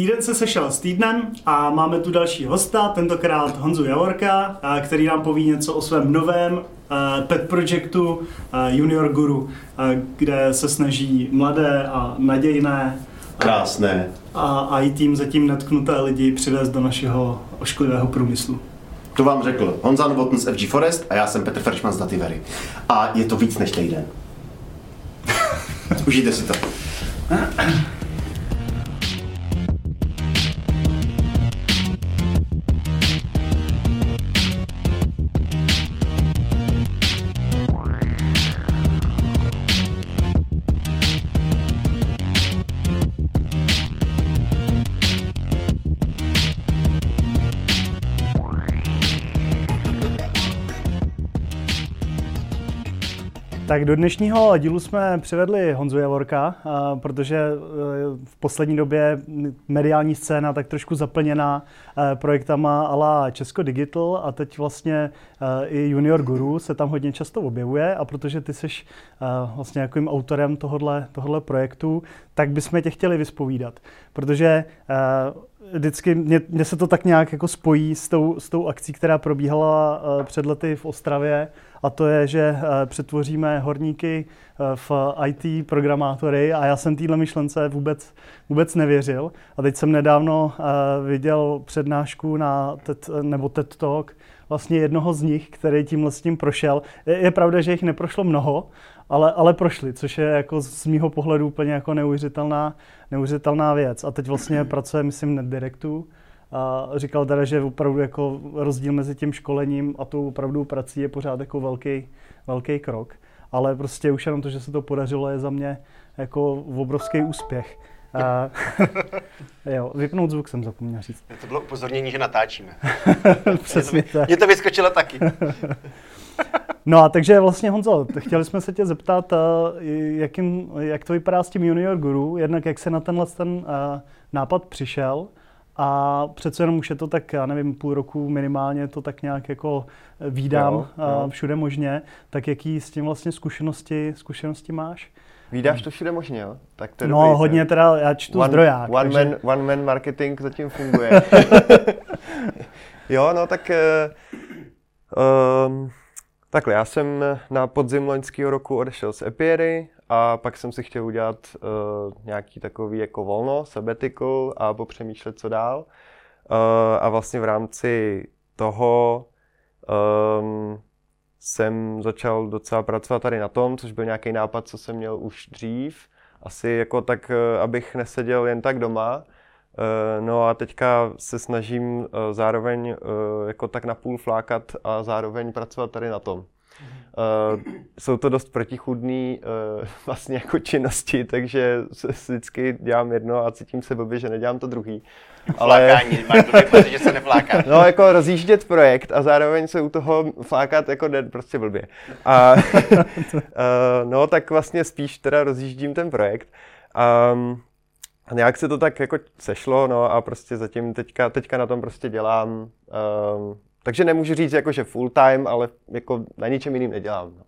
týden se sešel s týdnem a máme tu další hosta, tentokrát Honzu Javorka, který nám poví něco o svém novém pet projektu Junior Guru, kde se snaží mladé a nadějné Krásné. A, i tím zatím netknuté lidi přivést do našeho ošklivého průmyslu. To vám řekl Honza Novotn z FG Forest a já jsem Petr Feršman z Dativery. A je to víc než týden. Užijte si to. Tak do dnešního dílu jsme přivedli Honzu Javorka, protože e, v poslední době mediální scéna tak trošku zaplněná e, projektama ala Česko Digital a teď vlastně e, i Junior Guru se tam hodně často objevuje a protože ty jsi vlastně jakým autorem tohohle, tohohle projektu, tak bychom tě chtěli vyspovídat, protože vždycky, mně, mně se to tak nějak jako spojí s tou, s tou akcí, která probíhala před lety v Ostravě, a to je, že eh, přetvoříme horníky eh, v IT programátory a já jsem téhle myšlence vůbec, vůbec nevěřil. A teď jsem nedávno eh, viděl přednášku na TED, nebo TED Talk vlastně jednoho z nich, který tímhle s tím prošel. Je, je pravda, že jich neprošlo mnoho, ale, ale prošli, což je jako z mýho pohledu úplně jako neuvěřitelná, neuvěřitelná věc. A teď vlastně pracuje, myslím, NetDirectu, a říkal teda, že opravdu jako rozdíl mezi tím školením a tou opravdu prací je pořád jako velký, velký krok. Ale prostě už jenom to, že se to podařilo, je za mě jako obrovský úspěch. A, jo, vypnout zvuk jsem zapomněl říct. To bylo upozornění, že natáčíme. Přesně tak. Mně to vyskočilo taky. no a takže vlastně Honzo, chtěli jsme se tě zeptat, jakým, jak to vypadá s tím Junior Guru, jednak jak se na tenhle ten nápad přišel, a přece jenom už je to tak, já nevím, půl roku minimálně to tak nějak jako výdám jo, jo. všude možně. Tak jaký s tím vlastně zkušenosti, zkušenosti máš? Vídáš to všude možně, jo? Tak to je no, dobrý, hodně teda, já čtu one, zdroják. One, takže... man, one man marketing zatím funguje. jo, no tak... Uh, um, takhle, já jsem na podzim loňského roku odešel z Epiery a pak jsem si chtěl udělat uh, nějaký takový jako volno, sabbatical a popřemýšlet, co dál. Uh, a vlastně v rámci toho um, jsem začal docela pracovat tady na tom, což byl nějaký nápad, co jsem měl už dřív. Asi jako tak, uh, abych neseděl jen tak doma. No a teďka se snažím zároveň jako tak napůl flákat a zároveň pracovat tady na tom. Uh, jsou to dost protichudné uh, vlastně jako činnosti, takže se vždycky dělám jedno a cítím se blbě, že nedělám to druhý. Ale... Flákání, máš to že se nefláká. No, jako rozjíždět projekt a zároveň se u toho flákat jako jde prostě blbě. A, uh, no, tak vlastně spíš teda rozjíždím ten projekt. Um, a nějak se to tak jako sešlo, no a prostě zatím teďka, teďka na tom prostě dělám um, takže nemůžu říct jako, že full time, ale jako na ničem jiným nedělám. No.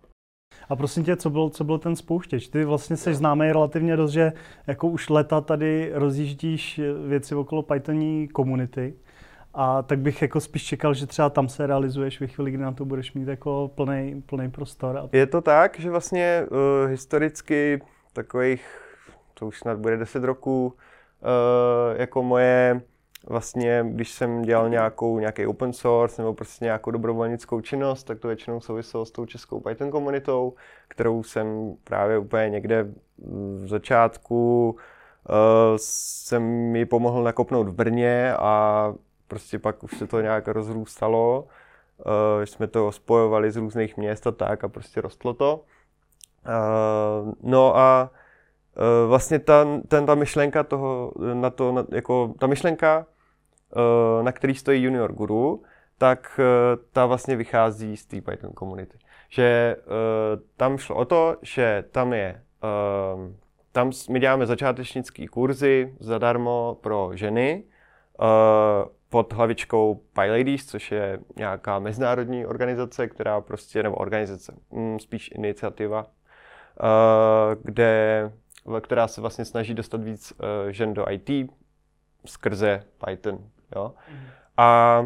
A prosím tě, co byl, co byl ten spouštěč? Ty vlastně jsi známý relativně dost, že jako už leta tady rozjíždíš věci okolo Pythoní komunity. A tak bych jako spíš čekal, že třeba tam se realizuješ ve chvíli, kdy na to budeš mít jako plný, plný prostor. Je to tak, že vlastně uh, historicky takových, to už snad bude 10 roků, uh, jako moje vlastně, když jsem dělal nějakou, nějaký open source nebo prostě nějakou dobrovolnickou činnost, tak to většinou souviselo s tou českou Python komunitou, kterou jsem právě úplně někde v začátku uh, jsem mi pomohl nakopnout v Brně a prostě pak už se to nějak rozrůstalo. Uh, jsme to spojovali z různých měst a tak a prostě rostlo to. Uh, no a vlastně ta, ten, ta myšlenka toho, na to, na, jako ta myšlenka na který stojí Junior Guru, tak eh, ta vlastně vychází z té Python komunity. Že eh, tam šlo o to, že tam je tam my děláme začátečnické kurzy zadarmo pro ženy pod hlavičkou PyLadies, což je nějaká mezinárodní organizace, která prostě, nebo organizace, hm, spíš iniciativa, kde, která se vlastně snaží dostat víc žen do IT, skrze Python. Jo? A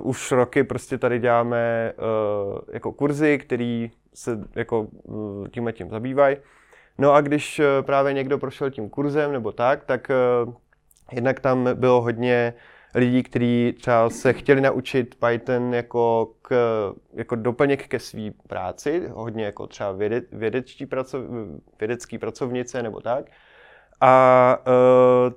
uh, už roky prostě tady děláme uh, jako kurzy, který se jako uh, tímhle tím zabývají. No a když uh, právě někdo prošel tím kurzem nebo tak, tak uh, jednak tam bylo hodně lidí, kteří třeba se chtěli naučit Python jako, k, jako doplněk ke své práci, hodně jako třeba věde, vědečtí pracov, vědecký pracovnice nebo tak. A uh,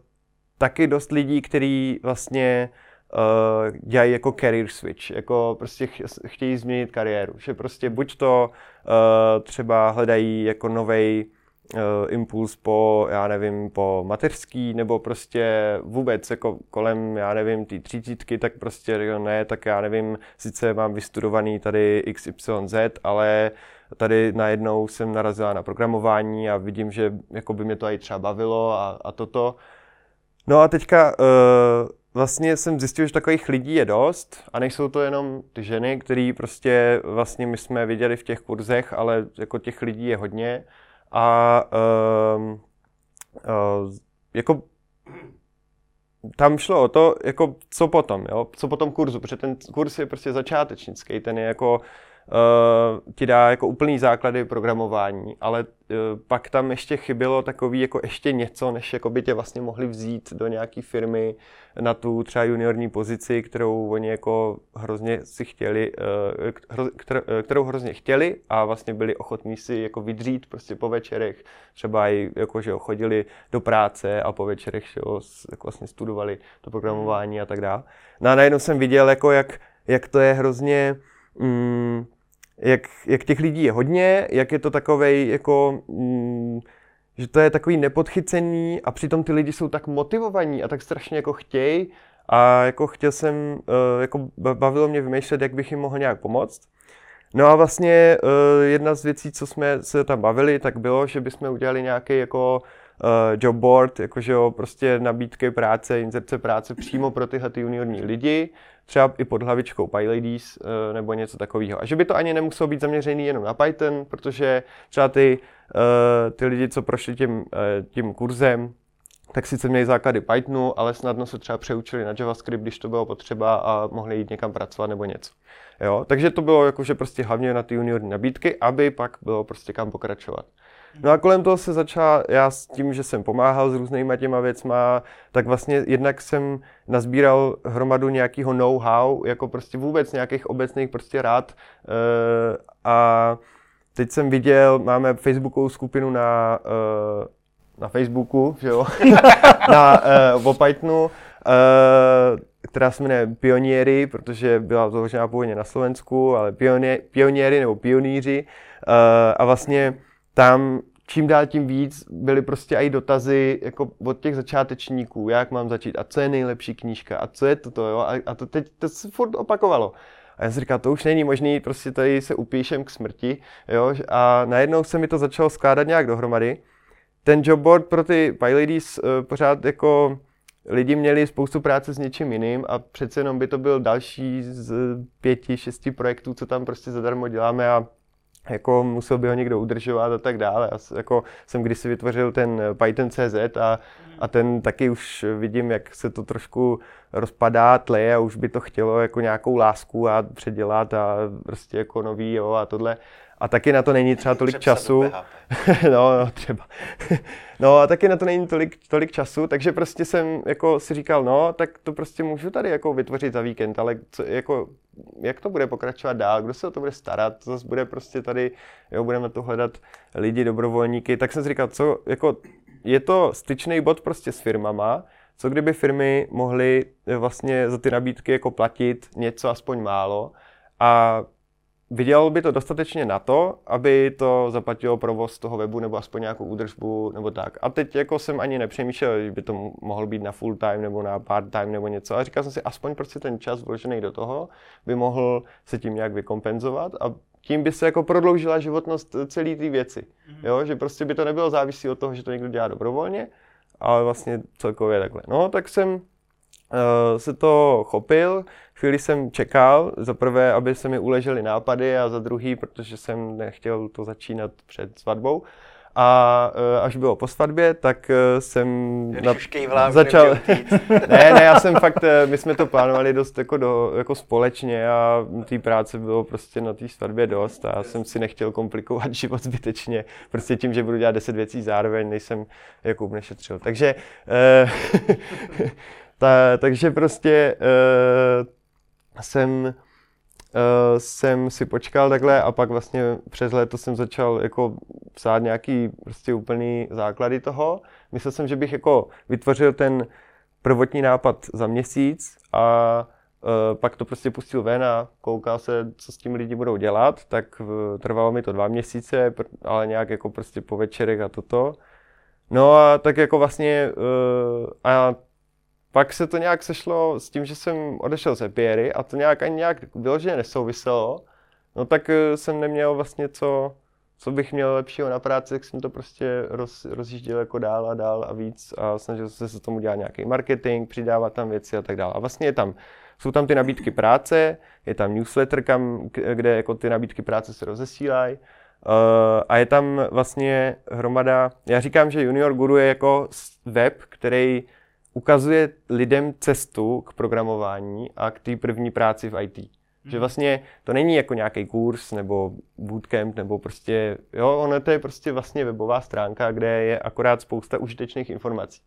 taky dost lidí, kteří vlastně uh, dělají jako career switch, jako prostě ch- chtějí změnit kariéru, že prostě buď to uh, třeba hledají jako novej uh, impuls po, já nevím, po mateřský, nebo prostě vůbec jako kolem, já nevím, ty třicítky, tak prostě ne, tak já nevím, sice mám vystudovaný tady XYZ, ale tady najednou jsem narazila na programování a vidím, že jako by mě to i třeba bavilo a, a toto. No a teďka uh, vlastně jsem zjistil, že takových lidí je dost a nejsou to jenom ty ženy, který prostě vlastně my jsme viděli v těch kurzech, ale jako těch lidí je hodně a uh, uh, jako tam šlo o to, jako co potom, jo? co potom kurzu, protože ten kurz je prostě začátečnický, ten je jako uh, ti dá jako úplný základy programování, ale uh, pak tam ještě chybělo takový jako ještě něco, než jako by tě vlastně mohli vzít do nějaké firmy na tu třeba juniorní pozici, kterou oni jako hrozně si chtěli, uh, kterou hrozně chtěli a vlastně byli ochotní si jako vydřít prostě po večerech, třeba i jako, že chodili do práce a po večerech že jo, jako vlastně studovali to programování a tak dále. No a najednou jsem viděl, jako jak, jak to je hrozně, mm, jak, jak těch lidí je hodně, jak je to takovej jako... Mm, že to je takový nepodchycený a přitom ty lidi jsou tak motivovaní a tak strašně jako chtějí a jako chtěl jsem, uh, jako bavilo mě vymýšlet, jak bych jim mohl nějak pomoct. No a vlastně uh, jedna z věcí, co jsme se tam bavili, tak bylo, že bychom udělali nějaký jako job board, jakože jo, prostě nabídky práce, inzerce práce přímo pro tyhle ty juniorní lidi, třeba i pod hlavičkou PyLadies uh, nebo něco takového. A že by to ani nemuselo být zaměřený jenom na Python, protože třeba ty, uh, ty lidi, co prošli tím, tím kurzem, tak sice měli základy Pythonu, ale snadno se třeba přeučili na JavaScript, když to bylo potřeba a mohli jít někam pracovat nebo něco. Jo? Takže to bylo jakože prostě hlavně na ty juniorní nabídky, aby pak bylo prostě kam pokračovat. No a kolem toho se začala, já s tím, že jsem pomáhal s různýma těma věcma, tak vlastně jednak jsem nazbíral hromadu nějakého know-how, jako prostě vůbec nějakých obecných prostě rád. E, a teď jsem viděl, máme facebookovou skupinu na, e, na Facebooku, že jo, na, e, o Pythonu, která se jmenuje Pioniery, protože byla založena původně na Slovensku, ale pioniery nebo pioníři. A vlastně tam čím dál tím víc byly prostě i dotazy jako od těch začátečníků, jak mám začít a co je nejlepší knížka a co je toto, jo? A, a to teď to se furt opakovalo. A já jsem říkal, to už není možný, prostě tady se upíšem k smrti, jo? A najednou se mi to začalo skládat nějak dohromady. Ten jobboard pro ty PyLadies uh, pořád jako lidi měli spoustu práce s něčím jiným a přece jenom by to byl další z pěti, šesti projektů, co tam prostě zadarmo děláme a jako musel by ho někdo udržovat a tak dále. Já jako jsem kdysi vytvořil ten Python CZ a, a ten taky už vidím, jak se to trošku rozpadá, tleje a už by to chtělo jako nějakou lásku a předělat a prostě jako nový jo a tohle. A taky na to není třeba tolik času. no, no, třeba. no a taky na to není tolik, tolik času, takže prostě jsem jako si říkal, no, tak to prostě můžu tady jako vytvořit za víkend, ale co, jako, jak to bude pokračovat dál, kdo se o to bude starat, to zase bude prostě tady, jo, budeme to hledat lidi, dobrovolníky, tak jsem si říkal, co, jako, je to styčný bod prostě s firmama, co kdyby firmy mohly vlastně za ty nabídky jako platit něco aspoň málo a vydělalo by to dostatečně na to, aby to zaplatilo provoz toho webu nebo aspoň nějakou údržbu nebo tak. A teď jako jsem ani nepřemýšlel, že by to mohl být na full time nebo na part time nebo něco. A říkal jsem si, aspoň prostě ten čas vložený do toho by mohl se tím nějak vykompenzovat a tím by se jako prodloužila životnost celé té věci. Mm-hmm. Jo, že prostě by to nebylo závisí od toho, že to někdo dělá dobrovolně, ale vlastně celkově takhle. No, tak jsem se to chopil, chvíli jsem čekal, za prvé, aby se mi uležely nápady a za druhý, protože jsem nechtěl to začínat před svatbou. A uh, až bylo po svatbě, tak uh, jsem na, vlám, začal... ne, ne, já jsem fakt, my jsme to plánovali dost jako, do, jako společně a té práce bylo prostě na té svatbě dost a já jsem si nechtěl komplikovat život zbytečně. Prostě tím, že budu dělat deset věcí zároveň, nejsem jako nešetřil. Takže, uh, ta, takže prostě uh, jsem uh, jsem si počkal takhle a pak vlastně přes léto jsem začal jako psát nějaký prostě úplný základy toho. Myslel jsem, že bych jako vytvořil ten prvotní nápad za měsíc a uh, pak to prostě pustil ven a koukal se, co s tím lidi budou dělat, tak uh, trvalo mi to dva měsíce, ale nějak jako prostě po večerech a toto. No a tak jako vlastně uh, a pak se to nějak sešlo s tím, že jsem odešel z Epiery a to nějak ani nějak vyloženě nesouviselo. No tak eh, jsem neměl vlastně co, co bych měl lepšího na práci, tak jsem to prostě roz, rozjížděl jako dál a dál a víc a snažil jsem se tomu dělat nějaký marketing, přidávat tam věci a tak dále. A vlastně je tam, jsou tam ty nabídky práce, je tam newsletter, kam, kde jako ty nabídky práce se rozesílají. Uh, a je tam vlastně hromada, já říkám, že Junior Guru je jako web, který ukazuje lidem cestu k programování a k té první práci v IT. Že mhm. vlastně to není jako nějaký kurz nebo bootcamp nebo prostě, jo, ono to je prostě vlastně webová stránka, kde je akorát spousta užitečných informací.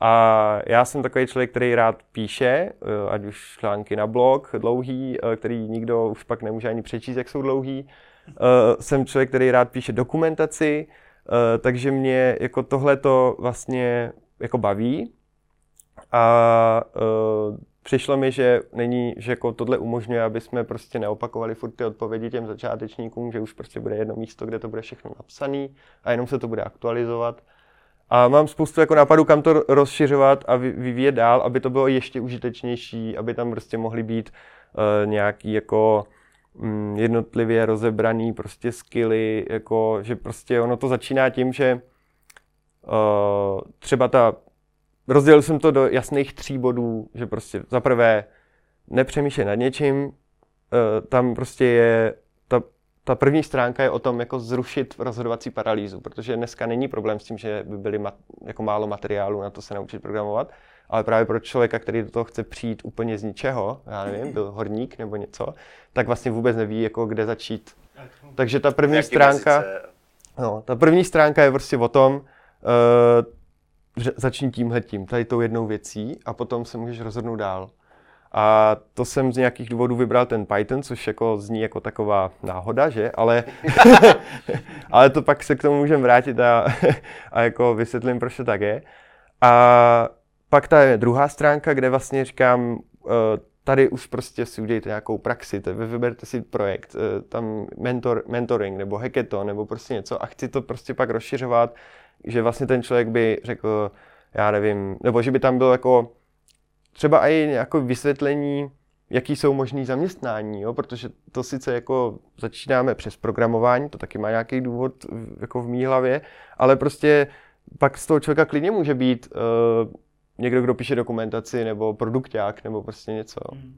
A já jsem takový člověk, který rád píše, eh, ať už články na blog dlouhý, eh, který nikdo už pak nemůže ani přečíst, jak jsou dlouhý. Eh, jsem člověk, který rád píše dokumentaci, takže mě jako tohle to vlastně jako baví a uh, přišlo mi, že není, že jako tohle umožňuje, aby jsme prostě neopakovali furt ty odpovědi těm začátečníkům, že už prostě bude jedno místo, kde to bude všechno napsané a jenom se to bude aktualizovat. A mám spoustu jako nápadů, kam to rozšiřovat a vyvíjet dál, aby to bylo ještě užitečnější, aby tam prostě mohly být uh, nějaký jako um, jednotlivě rozebraný prostě skilly, jako, že prostě ono to začíná tím, že uh, třeba ta rozdělil jsem to do jasných tří bodů, že prostě za prvé nepřemýšlej nad něčím, uh, tam prostě je ta, ta první stránka je o tom, jako zrušit rozhodovací paralýzu, protože dneska není problém s tím, že by byly mat, jako málo materiálu na to se naučit programovat, ale právě pro člověka, který do toho chce přijít úplně z ničeho, já nevím, byl horník nebo něco, tak vlastně vůbec neví, jako kde začít. Takže ta první stránka, no, ta první stránka je prostě o tom, uh, začni tímhle tím, tady tou jednou věcí a potom se můžeš rozhodnout dál. A to jsem z nějakých důvodů vybral ten Python, což jako zní jako taková náhoda, že? Ale, ale to pak se k tomu můžeme vrátit a, a jako vysvětlím, proč to tak je. A pak ta je druhá stránka, kde vlastně říkám, eh, tady už prostě si udějte nějakou praxi, vyberte si projekt, eh, tam mentor, mentoring nebo hackathon nebo prostě něco a chci to prostě pak rozšiřovat že vlastně ten člověk by řekl, já nevím, nebo že by tam bylo jako třeba i jako vysvětlení, jaký jsou možný zaměstnání, jo? protože to sice jako začínáme přes programování, to taky má nějaký důvod jako v mý hlavě, ale prostě pak z toho člověka klidně může být uh, někdo, kdo píše dokumentaci, nebo produkták, nebo prostě něco. Mm.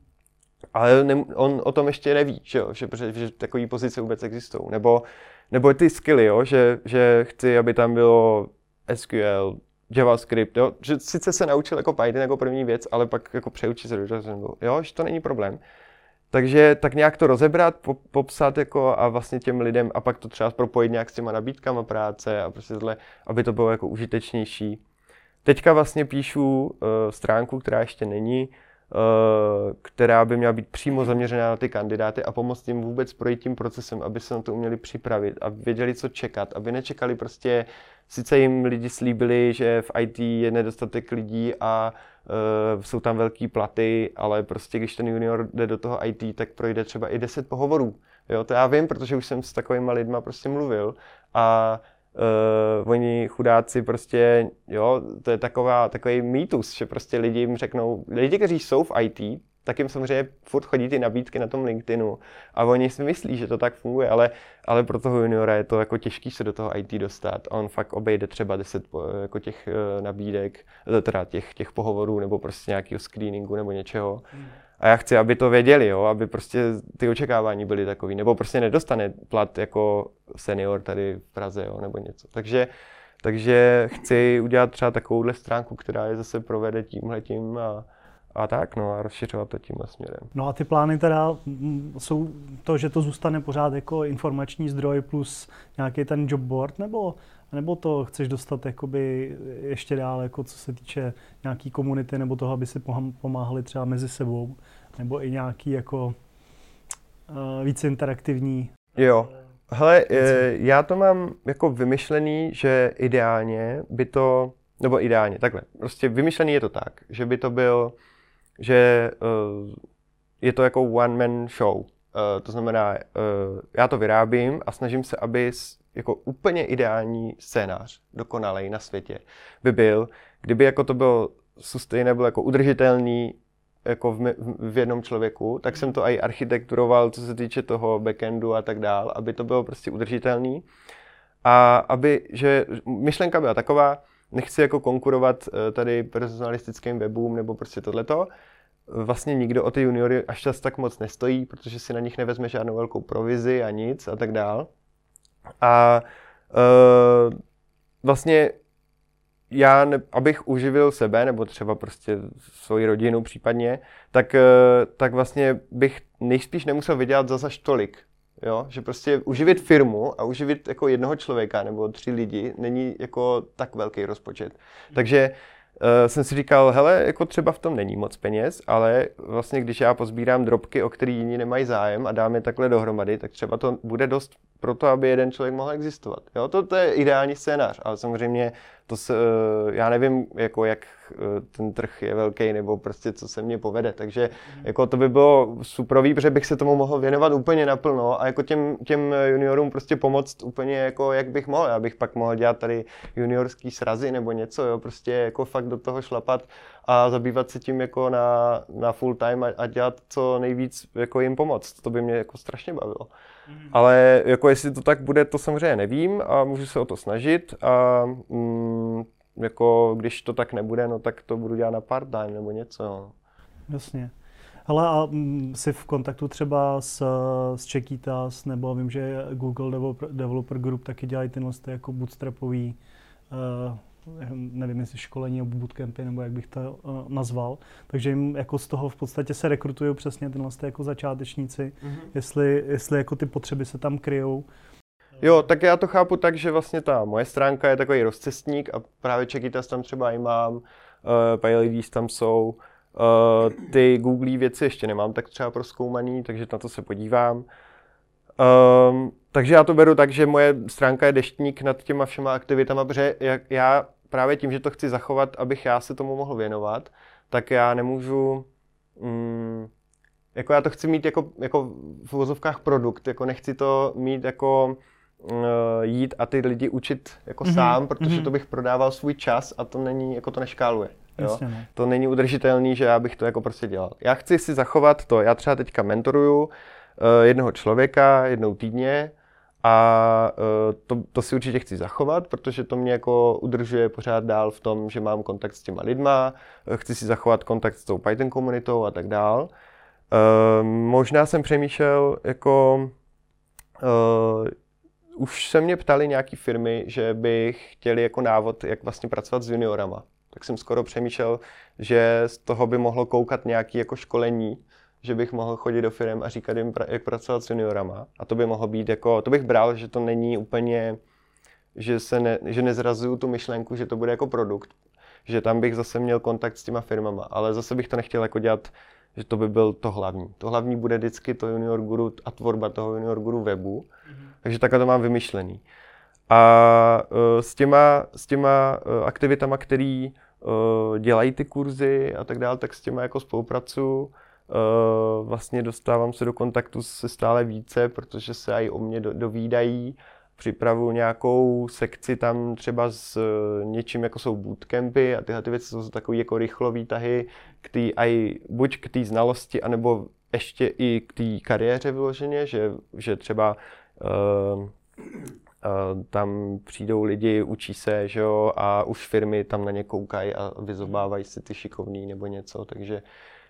Ale ne, on o tom ještě neví, že, jo? že, že, že takové pozice vůbec existují. Nebo nebo ty skilly, jo, že, že chci, aby tam bylo SQL, JavaScript, jo, že sice se naučil jako Python jako první věc, ale pak jako přeučit se do JavaScriptu, jo, že to není problém. Takže tak nějak to rozebrat, po, popsat jako a vlastně těm lidem a pak to třeba propojit nějak s těma nabídkama práce a prostě zle, aby to bylo jako užitečnější. Teďka vlastně píšu uh, stránku, která ještě není, která by měla být přímo zaměřená na ty kandidáty a pomoct jim vůbec projít tím procesem, aby se na to uměli připravit a věděli, co čekat, aby nečekali prostě, sice jim lidi slíbili, že v IT je nedostatek lidí a uh, jsou tam velké platy, ale prostě když ten junior jde do toho IT, tak projde třeba i 10 pohovorů. Jo, to já vím, protože už jsem s takovými lidmi prostě mluvil a uh, oni chudáci prostě, jo, to je taková, takový mýtus, že prostě lidi jim řeknou, lidi, kteří jsou v IT, tak jim samozřejmě furt chodí ty nabídky na tom LinkedInu a oni si myslí, že to tak funguje, ale, ale pro toho juniora je to jako těžký se do toho IT dostat. On fakt obejde třeba 10 jako těch uh, nabídek, teda těch, těch pohovorů nebo prostě nějakého screeningu nebo něčeho. Hmm. A já chci, aby to věděli, jo, aby prostě ty očekávání byly takový, nebo prostě nedostane plat jako senior tady v Praze, jo, nebo něco. Takže, takže chci udělat třeba takovouhle stránku, která je zase provede tímhletím a, a tak, no a rozšiřovat to tímhle směrem. No a ty plány teda mm, jsou to, že to zůstane pořád jako informační zdroj plus nějaký ten job board, nebo, nebo to chceš dostat jakoby ještě dál, jako co se týče nějaký komunity, nebo toho, aby si pomáhali třeba mezi sebou, nebo i nějaký jako uh, více interaktivní? Jo, hele, eh, já to mám jako vymyšlený, že ideálně by to, nebo ideálně, takhle, prostě vymyšlený je to tak, že by to byl že uh, je to jako one-man show. Uh, to znamená, uh, já to vyrábím a snažím se, aby jako úplně ideální scénář, dokonalej na světě, by byl, kdyby jako to bylo sustainable, jako udržitelný jako v, v jednom člověku, tak jsem to i architekturoval, co se týče toho backendu a tak dál, aby to bylo prostě udržitelný. A aby, že myšlenka byla taková, nechci jako konkurovat tady personalistickým webům nebo prostě tohleto, vlastně nikdo o ty juniory až čas tak moc nestojí, protože si na nich nevezme žádnou velkou provizi a nic a tak dál. A uh, vlastně já, ne, abych uživil sebe, nebo třeba prostě svoji rodinu případně, tak, uh, tak vlastně bych nejspíš nemusel vydělat za zaž tolik. Jo? Že prostě uživit firmu a uživit jako jednoho člověka nebo tři lidi není jako tak velký rozpočet. Takže uh, jsem si říkal, hele, jako třeba v tom není moc peněz, ale vlastně když já pozbírám drobky, o který jiní nemají zájem a dám je takhle dohromady, tak třeba to bude dost pro to, aby jeden člověk mohl existovat. Jo, to, to je ideální scénář, ale samozřejmě to se, eh, já nevím, jako jak eh, ten trh je velký, nebo prostě co se mně povede, takže mm. jako to by bylo superový, protože bych se tomu mohl věnovat úplně naplno a jako těm, těm juniorům prostě pomoct úplně jako jak bych mohl, abych pak mohl dělat tady juniorský srazy nebo něco, jo, prostě jako fakt do toho šlapat a zabývat se tím jako na, na full time a, a dělat co nejvíc jako jim pomoct. To by mě jako strašně bavilo. Mm. Ale jako jestli to tak bude, to samozřejmě nevím a můžu se o to snažit a mm, jako když to tak nebude, no tak to budu dělat na part-time nebo něco. Jasně. Ale a mm, jsi v kontaktu třeba s, s Čekitas, nebo vím, že Google Developer, Developer Group taky dělají tyhle jako bootstrapový uh, nevím, jestli školení nebo bootcampy, nebo jak bych to uh, nazval. Takže jim jako z toho v podstatě se rekrutují přesně tyhle jako začátečníci, mm-hmm. jestli, jestli jako ty potřeby se tam kryjou. Jo, tak já to chápu tak, že vlastně ta moje stránka je takový rozcestník a právě Čekitas tam třeba i mám, uh, PayLeads tam jsou, uh, ty Google věci ještě nemám tak třeba proskoumaný, takže na to se podívám. Um, takže já to beru tak, že moje stránka je deštník nad těma všema aktivitama, protože jak já právě tím, že to chci zachovat, abych já se tomu mohl věnovat, tak já nemůžu, mm, jako já to chci mít jako, jako v vozovkách produkt, jako nechci to mít jako uh, jít a ty lidi učit jako mm-hmm. sám, protože mm-hmm. to bych prodával svůj čas a to není, jako to neškáluje. Jo? Ne. To není udržitelný, že já bych to jako prostě dělal. Já chci si zachovat to, já třeba teďka mentoruju uh, jednoho člověka jednou týdně, a uh, to, to si určitě chci zachovat, protože to mě jako udržuje pořád dál v tom, že mám kontakt s těma lidma, e, chci si zachovat kontakt s tou Python komunitou a tak dál. Uh, možná jsem přemýšlel jako už se mě ptali nějaký firmy, že by chtěli jako návod, jak vlastně pracovat s juniorama. Tak jsem skoro přemýšlel, že z toho by mohlo koukat nějaké jako školení, že bych mohl chodit do firm a říkat jim, jak pracovat s juniorama. A to by mohlo být jako, to bych bral, že to není úplně, že, se ne, že nezrazuju tu myšlenku, že to bude jako produkt. Že tam bych zase měl kontakt s těma firmama, ale zase bych to nechtěl jako dělat, že to by byl to hlavní. To hlavní bude vždycky to junior guru a tvorba toho junior guru webu. Mm-hmm. Takže takhle to mám vymyšlený. A uh, s těma, s těma uh, aktivitama, který uh, dělají ty kurzy a tak dále, tak s těma jako spolupracuju. Eh, vlastně dostávám se do kontaktu se stále více, protože se i o mě dovídají. Připravuju nějakou sekci tam třeba s eh, něčím, jako jsou bootcampy a tyhle ty věci jsou takové jako rychlový tahy k tý, aj, buď k té znalosti, anebo ještě i k té kariéře vyloženě, že, že třeba uh, uh, tam přijdou lidi, učí se, že jo, a už firmy tam na ně koukají a vyzobávají si ty šikovný nebo něco, takže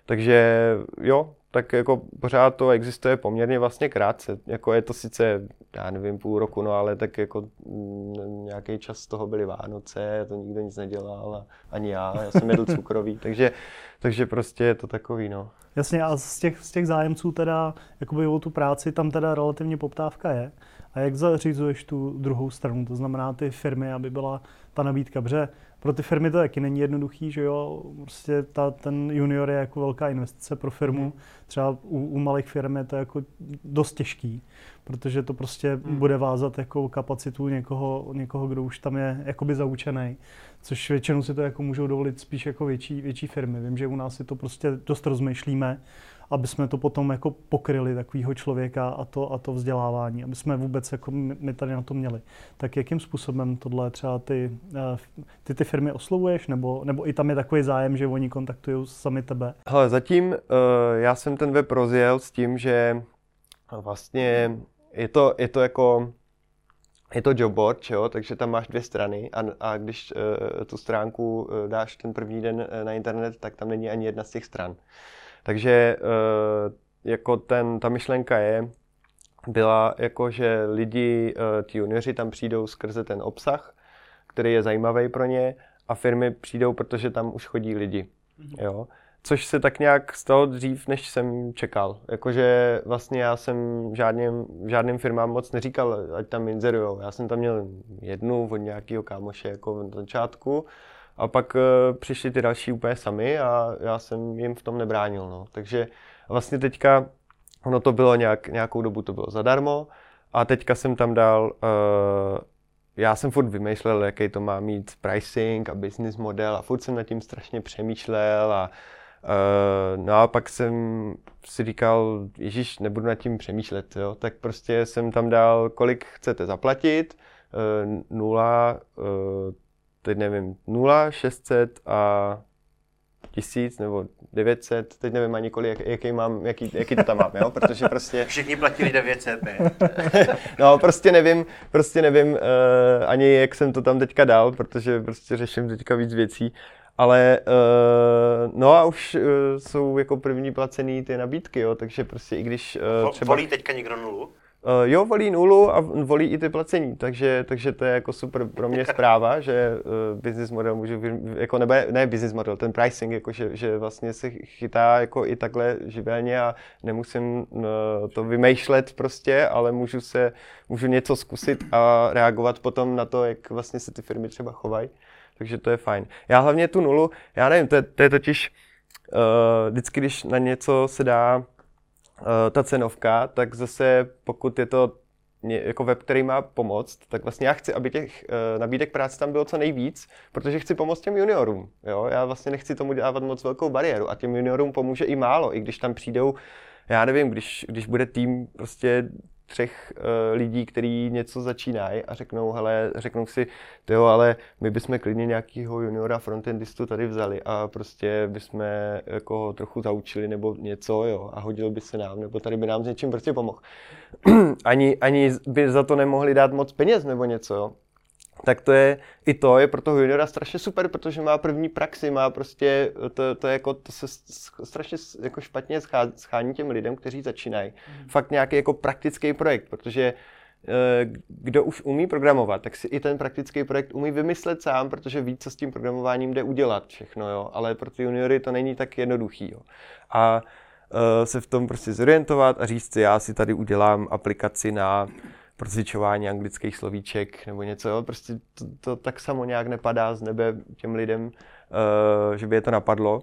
Takže jo, tak jako pořád to existuje poměrně vlastně krátce. Jako je to sice, já nevím, půl roku, no ale tak jako mm, nějaký čas z toho byly Vánoce, to nikdo nic nedělal a ani já, já jsem jedl cukrový, takže, takže prostě je to takový, no. Jasně, a z těch, z těch zájemců teda, jakoby o tu práci, tam teda relativně poptávka je. A jak zařizuješ tu druhou stranu, to znamená ty firmy, aby byla ta nabídka, protože pro ty firmy to taky není jednoduchý, že jo, prostě ta, ten junior je jako velká investice pro firmu, hmm. třeba u, u malých firm je to jako dost těžký, protože to prostě hmm. bude vázat jako kapacitu někoho, někoho, kdo už tam je jakoby zaučený, což většinou si to jako můžou dovolit spíš jako větší, větší firmy. Vím, že u nás si to prostě dost rozmýšlíme, aby jsme to potom jako pokryli takového člověka a to, a to vzdělávání, aby jsme vůbec jako my tady na to měli. Tak jakým způsobem tohle třeba ty, eh, ty, ty firmy oslovuješ, nebo, nebo i tam je takový zájem, že oni kontaktují sami tebe? Hele, zatím uh, já jsem ten web rozjel s tím, že vlastně je to, je to jako je to jobboard, jo? takže tam máš dvě strany a, a když uh, tu stránku uh, dáš ten první den uh, na internet, tak tam není ani jedna z těch stran. Takže uh, jako ten, ta myšlenka je, byla jako, že lidi, uh, ti junioři tam přijdou skrze ten obsah, který je zajímavý pro ně a firmy přijdou, protože tam už chodí lidi. Mm-hmm. Jo? Což se tak nějak stalo dřív, než jsem čekal. Jakože vlastně já jsem žádným, žádným firmám moc neříkal, ať tam inzerujou. Já jsem tam měl jednu od nějakého kámoše jako na začátku a pak uh, přišli ty další úplně sami a já jsem jim v tom nebránil. No. Takže vlastně teďka, ono to bylo nějak, nějakou dobu to bylo zadarmo a teďka jsem tam dal, uh, já jsem furt vymýšlel, jaký to má mít pricing a business model a furt jsem nad tím strašně přemýšlel a Uh, no a pak jsem si říkal, Ježíš, nebudu nad tím přemýšlet, jo? tak prostě jsem tam dal, kolik chcete zaplatit, uh, nula, uh, teď nevím, 0, 600 a 1000 nebo 900, teď nevím ani kolik, jak, jaký, mám, jaký, jaký to tam mám, jo? protože prostě... Všichni platili 900, ne? no, prostě nevím, prostě nevím uh, ani jak jsem to tam teďka dal, protože prostě řeším teďka víc věcí, ale uh, no a už uh, jsou jako první placený ty nabídky, jo, takže prostě i když uh, třeba... Volí teďka někdo nulu? Uh, jo, volí nulu a volí i ty placení, takže, takže to je jako super pro mě zpráva, že uh, business model můžu, jako nebe, ne business model, ten pricing, jako že, že vlastně se chytá jako i takhle živelně a nemusím uh, to vymýšlet prostě, ale můžu se, můžu něco zkusit a reagovat potom na to, jak vlastně se ty firmy třeba chovají, takže to je fajn. Já hlavně tu nulu, já nevím, to je, to je totiž uh, vždycky, když na něco se dá ta cenovka, tak zase pokud je to jako web, který má pomoct, tak vlastně já chci, aby těch uh, nabídek práce tam bylo co nejvíc, protože chci pomoct těm juniorům. Jo? Já vlastně nechci tomu dávat moc velkou bariéru a těm juniorům pomůže i málo, i když tam přijdou, já nevím, když, když bude tým prostě třech uh, lidí, kteří něco začínají a řeknou, hele, řeknou si, jo, ale my bychom klidně nějakého juniora frontendistu tady vzali a prostě bychom jako trochu zaučili nebo něco, jo, a hodil by se nám, nebo tady by nám s něčím prostě pomohl. ani, ani by za to nemohli dát moc peněz nebo něco, jo tak to je, i to je pro toho juniora strašně super, protože má první praxi, má prostě, to, to, je jako, to se strašně jako špatně schání těm lidem, kteří začínají. Mm. Fakt nějaký jako praktický projekt, protože eh, kdo už umí programovat, tak si i ten praktický projekt umí vymyslet sám, protože ví, co s tím programováním jde udělat všechno, jo. Ale pro ty juniory to není tak jednoduchý, jo. A uh, se v tom prostě zorientovat a říct si, já si tady udělám aplikaci na procvičování anglických slovíček nebo něco, jo? prostě to, to tak samo nějak nepadá z nebe těm lidem, uh, že by je to napadlo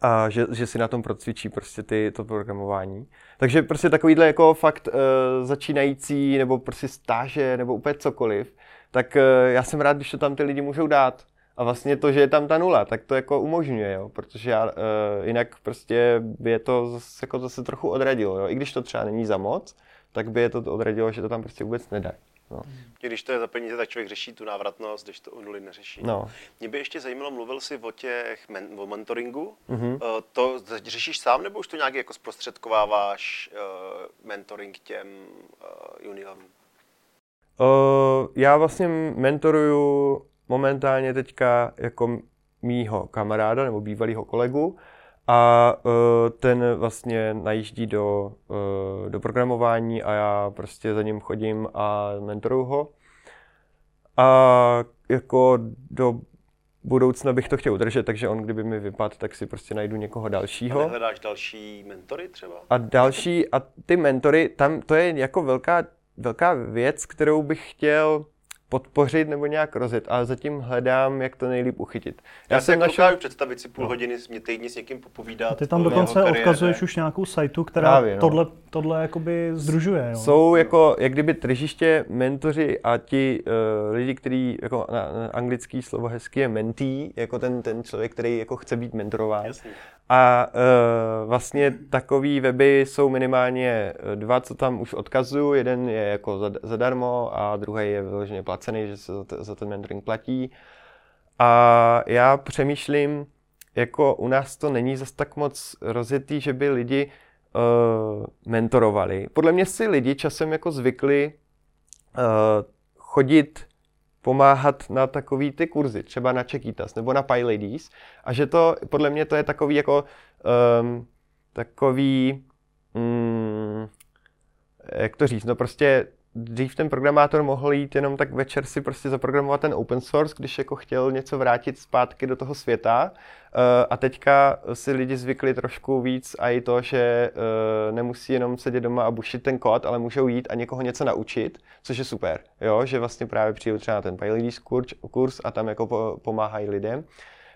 a že, že si na tom procvičí prostě ty, to programování. Takže prostě takovýhle jako fakt uh, začínající nebo prostě stáže nebo úplně cokoliv, tak uh, já jsem rád, když to tam ty lidi můžou dát. A vlastně to, že je tam ta nula, tak to jako umožňuje, jo? protože já, uh, jinak prostě by je to zase, jako zase trochu odradilo, jo? i když to třeba není za moc, tak by je to odradilo, že to tam prostě vůbec nedá. No. Když to je za peníze, tak člověk řeší tu návratnost, když to o nuly neřeší. No. Mě by ještě zajímalo, mluvil jsi o těch men, o mentoringu. Mm-hmm. To řešíš sám, nebo už to nějak jako zprostředkováváš uh, mentoring těm uh, juniorům? Uh, já vlastně mentoruju momentálně teďka jako mýho kamaráda nebo bývalého kolegu a uh, ten vlastně najíždí do, uh, do programování a já prostě za ním chodím a mentoruju ho. A jako do budoucna bych to chtěl udržet, takže on kdyby mi vypadl, tak si prostě najdu někoho dalšího. A hledáš další mentory třeba? A další, a ty mentory, tam to je jako velká, velká věc, kterou bych chtěl podpořit nebo nějak rozjet, ale zatím hledám, jak to nejlíp uchytit. Já, Já jsem jako našel... představit si půl no. hodiny mě týdně s někým popovídat. A ty tam dokonce odkazuješ už nějakou sajtu, která Právě, no. tohle, tohle jakoby združuje. Jo? Jsou jako, jak kdyby tržiště mentoři a ti uh, lidi, kteří, jako na, na anglický slovo hezky je mentee, jako ten, ten člověk, který jako chce být mentorován. Jasně. A uh, vlastně takový weby jsou minimálně dva, co tam už odkazuju. Jeden je jako zadarmo a druhý je vyloženě placený, že se za, t- za ten mentoring platí. A já přemýšlím, jako u nás to není zas tak moc rozjetý, že by lidi uh, mentorovali. Podle mě si lidi časem jako zvykli uh, chodit pomáhat na takový ty kurzy, třeba na Čekýtas nebo na PyLadies a že to, podle mě to je takový jako um, takový um, jak to říct, no prostě dřív ten programátor mohl jít jenom tak večer si prostě zaprogramovat ten open source, když jako chtěl něco vrátit zpátky do toho světa. Eh, a teďka si lidi zvykli trošku víc a i to, že eh, nemusí jenom sedět doma a bušit ten kód, ale můžou jít a někoho něco naučit, což je super, jo? že vlastně právě přijdou třeba na ten PyLadies kurz a tam jako pomáhají lidem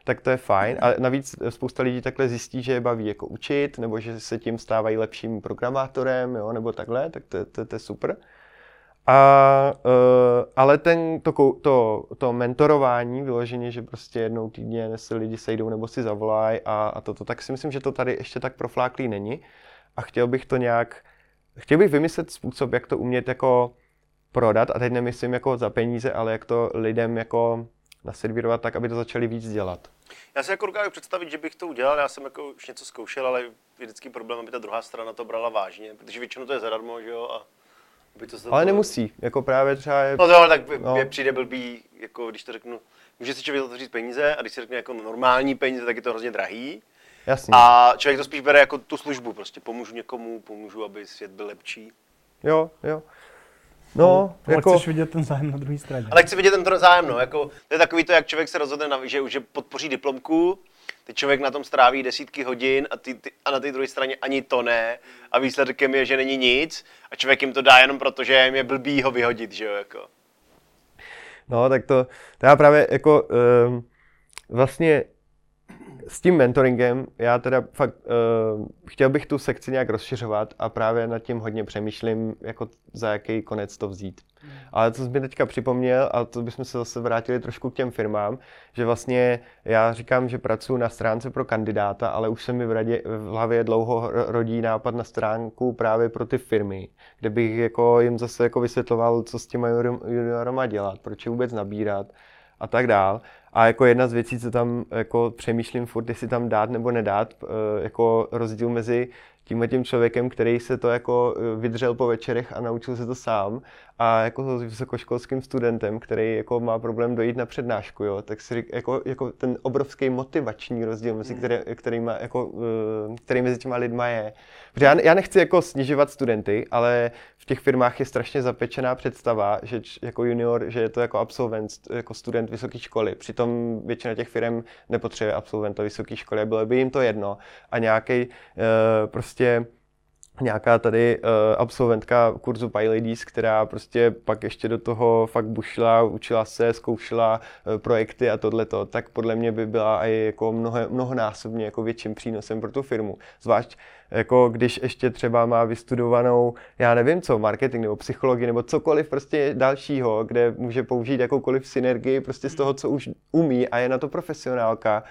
tak to je fajn. A navíc spousta lidí takhle zjistí, že je baví jako učit, nebo že se tím stávají lepším programátorem, jo, nebo takhle, tak to, to, to je super. A, uh, ale ten, to, to, to mentorování, vyloženě, že prostě jednou týdně se lidi sejdou nebo si zavolají a, a toto, tak si myslím, že to tady ještě tak profláklý není. A chtěl bych to nějak, chtěl bych vymyslet způsob, jak to umět jako prodat, a teď nemyslím jako za peníze, ale jak to lidem jako naservírovat tak, aby to začali víc dělat. Já si jako dokážu představit, že bych to udělal, já jsem jako už něco zkoušel, ale je vždycky problém, aby ta druhá strana to brala vážně, protože většinou to je zadarmo, že jo, a by to ale nemusí, jako právě třeba je... No to ale tak no. přijde blbý, jako když to řeknu, může si člověk to říct peníze a když si řekne jako normální peníze, tak je to hrozně drahý. Jasně. A člověk to spíš bere jako tu službu, prostě pomůžu někomu, pomůžu, aby svět byl lepší. Jo, jo. No, no ale jako... chceš vidět ten zájem na druhé straně. Ale chci vidět ten zájem, no, jako, to je takový to, jak člověk se rozhodne, na, že, že podpoří diplomku, Teď člověk na tom stráví desítky hodin a, ty, ty, a na té druhé straně ani to ne. A výsledkem je, že není nic. A člověk jim to dá jenom proto, že jim je blbý ho vyhodit, že jo, jako. No, tak to, to já právě jako um, vlastně s tím mentoringem, já teda fakt uh, chtěl bych tu sekci nějak rozšiřovat a právě nad tím hodně přemýšlím, jako za jaký konec to vzít. Hmm. Ale co jsi mi teďka připomněl, a to bychom se zase vrátili trošku k těm firmám, že vlastně já říkám, že pracuji na stránce pro kandidáta, ale už se mi v, radě, v hlavě dlouho rodí nápad na stránku právě pro ty firmy, kde bych jako jim zase jako vysvětloval, co s těma juniorama dělat, proč je vůbec nabírat a tak dál. A jako jedna z věcí, co tam jako přemýšlím furt, jestli tam dát nebo nedát, eh, jako rozdíl mezi tímhle tím člověkem, který se to jako eh, vydřel po večerech a naučil se to sám a jako s vysokoškolským studentem, který jako má problém dojít na přednášku, jo, tak si jako, jako ten obrovský motivační rozdíl, mezi který, který, má, jako, eh, který mezi těma lidma je. Protože já, já nechci jako snižovat studenty, ale v těch firmách je strašně zapečená představa, že jako junior, že je to jako absolvent, jako student vysoké školy. Přitom většina těch firm nepotřebuje absolventa vysoké školy, bylo by jim to jedno. A nějaký uh, prostě nějaká tady uh, absolventka kurzu PyLadies, která prostě pak ještě do toho fakt bušila, učila se, zkoušela uh, projekty a tohleto, tak podle mě by byla i jako mnoho, mnohonásobně jako větším přínosem pro tu firmu. Zvlášť jako když ještě třeba má vystudovanou, já nevím co, marketing nebo psychologii nebo cokoliv prostě dalšího, kde může použít jakoukoliv synergii prostě z toho, co už umí a je na to profesionálka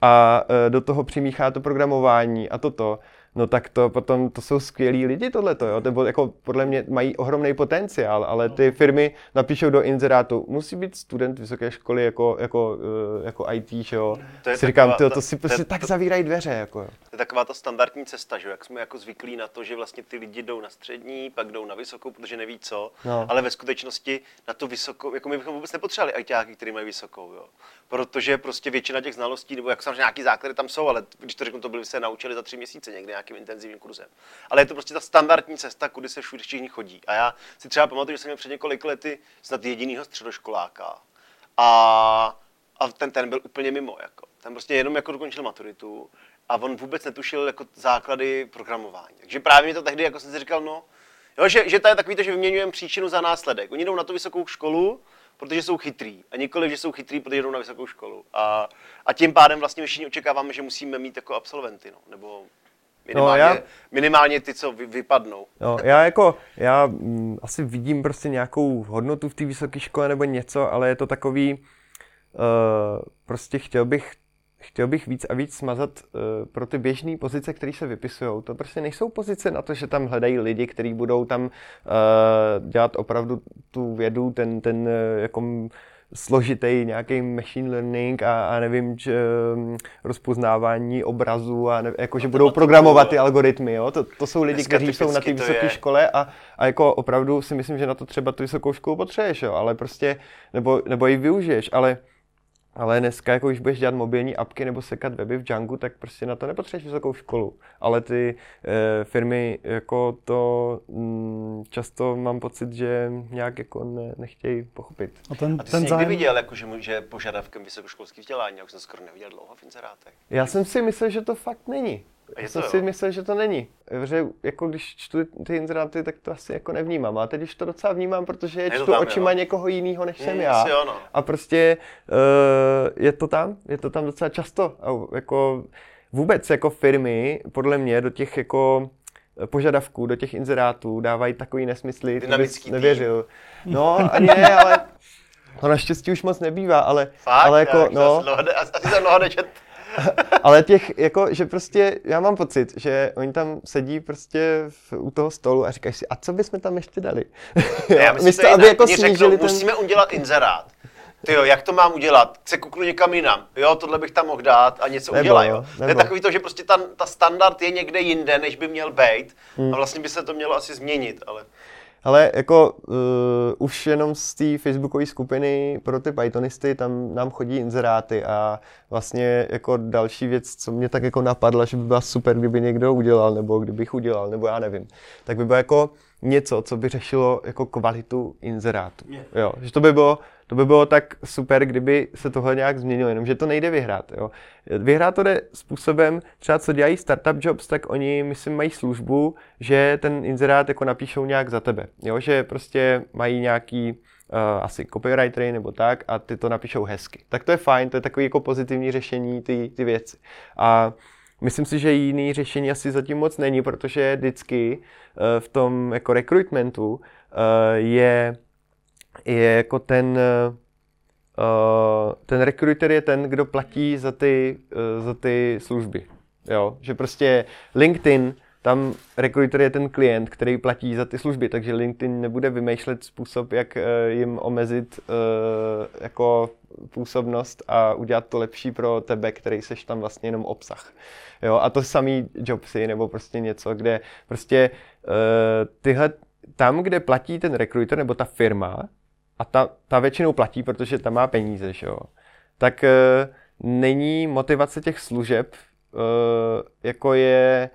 a uh, do toho přimíchá to programování a toto, no tak to potom, to jsou skvělí lidi tohleto, jo, to jako podle mě mají ohromný potenciál, ale ty firmy napíšou do inzerátu, musí být student vysoké školy jako, jako, eh, jako IT, že jo. To je si říkám, to, to si prostě to, tak zavírají dveře, jako. To je taková ta standardní cesta, že jo, jak jsme jako zvyklí na to, že vlastně ty lidi jdou na střední, pak jdou na vysokou, protože neví co, no. ale ve skutečnosti na tu vysokou, jako my bychom vůbec nepotřebovali ITáky, kteří mají vysokou, jo. Protože prostě většina těch znalostí, nebo jak samozřejmě nějaký základy tam jsou, ale když to řeknu, to byli se naučili za tři měsíce někdy nějakým intenzivním kurzem. Ale je to prostě ta standardní cesta, kudy se všude všichni chodí. A já si třeba pamatuju, že jsem měl před několik lety snad jedinýho středoškoláka. A, a ten, ten byl úplně mimo. Jako. Ten prostě jenom jako dokončil maturitu a on vůbec netušil jako základy programování. Takže právě mi to tehdy, jako jsem si říkal, no, jo, že, že to je takový to, že vyměňujeme příčinu za následek. Oni jdou na tu vysokou školu, protože jsou chytrý. A nikoli, že jsou chytrý, protože jdou na vysokou školu. A, a tím pádem vlastně všichni očekáváme, že musíme mít jako absolventy, no, nebo minimálně, no, já, minimálně ty, co vy, vypadnou. No, já jako, já m, mm, asi vidím prostě nějakou hodnotu v té vysoké škole nebo něco, ale je to takový, uh, prostě chtěl bych chtěl bych víc a víc smazat uh, pro ty běžné pozice, které se vypisují. To prostě nejsou pozice na to, že tam hledají lidi, kteří budou tam uh, dělat opravdu tu vědu, ten, ten uh, jako složitý nějaký machine learning a, a nevím, č, um, rozpoznávání obrazu a ne, jako, že budou programovat ty algoritmy, jo? To, to jsou lidi, kteří jsou na té vysoké škole a, a jako opravdu si myslím, že na to třeba tu vysokou školu potřebuješ, jo? ale prostě, nebo, nebo ji využiješ, ale ale dneska, jako když budeš dělat mobilní apky nebo sekat weby v Django, tak prostě na to nepotřebuješ vysokou školu. Ale ty e, firmy jako to m, mm, často mám pocit, že nějak jako ne, nechtějí pochopit. A, ten, a ty ten jsi zájem... někdy viděl, jako, že, že požadavkem vysokoškolských vzdělání, jak jsem skoro neviděl dlouho v inzerátech? Já jsem si myslel, že to fakt není. Já jsem si myslel, že to není. Že jako když čtu ty inzeráty, tak to asi jako nevnímám. A teď už to docela vnímám, protože je čtu tam, očima jo. někoho jiného, než jsem mm, já. Jo, no. A prostě uh, je to tam, je to tam docela často. A jako vůbec jako firmy, podle mě, do těch jako požadavků, do těch inzerátů dávají takový nesmysly, to bys nevěřil. No, ani ne, ale to naštěstí už moc nebývá, ale, Fakt, ale jako, no. Asi jsem Ale těch, jako, že prostě, já mám pocit, že oni tam sedí prostě v, u toho stolu a říkají si, a co bychom tam ještě dali? já myslím, Místo, aby jako řeknou, ten... musíme udělat inzerát. Ty jo, jak to mám udělat? Se kuknu někam jinam. Jo, tohle bych tam mohl dát a něco nebo, udělat. Jo. To je takový to, že prostě ta, ta standard je někde jinde, než by měl být. Hmm. A vlastně by se to mělo asi změnit, ale... Ale jako uh, už jenom z té facebookové skupiny pro ty Pythonisty tam nám chodí inzeráty a vlastně jako další věc, co mě tak jako napadla, že by byla super, kdyby někdo udělal, nebo kdybych udělal, nebo já nevím, tak by bylo jako něco, co by řešilo jako kvalitu inzerátu. Jo, že to by bylo to by bylo tak super, kdyby se tohle nějak změnilo, jenomže to nejde vyhrát. Jo. Vyhrát to jde způsobem, třeba co dělají startup jobs, tak oni, myslím, mají službu, že ten inzerát jako napíšou nějak za tebe. Jo, že prostě mají nějaký uh, asi copywritery nebo tak a ty to napíšou hezky. Tak to je fajn, to je takový jako pozitivní řešení ty, ty věci. A Myslím si, že jiný řešení asi zatím moc není, protože vždycky uh, v tom jako recruitmentu uh, je je jako ten, uh, ten recruiter je ten, kdo platí za ty, uh, za ty služby. Jo? Že prostě LinkedIn, tam recruiter je ten klient, který platí za ty služby, takže LinkedIn nebude vymýšlet způsob, jak uh, jim omezit uh, jako působnost a udělat to lepší pro tebe, který seš tam vlastně jenom obsah. Jo? A to samý jobsy nebo prostě něco, kde prostě uh, tyhle tam, kde platí ten recruiter nebo ta firma, a ta, ta většinou platí, protože tam má peníze, že jo, tak e, není motivace těch služeb, e, jako je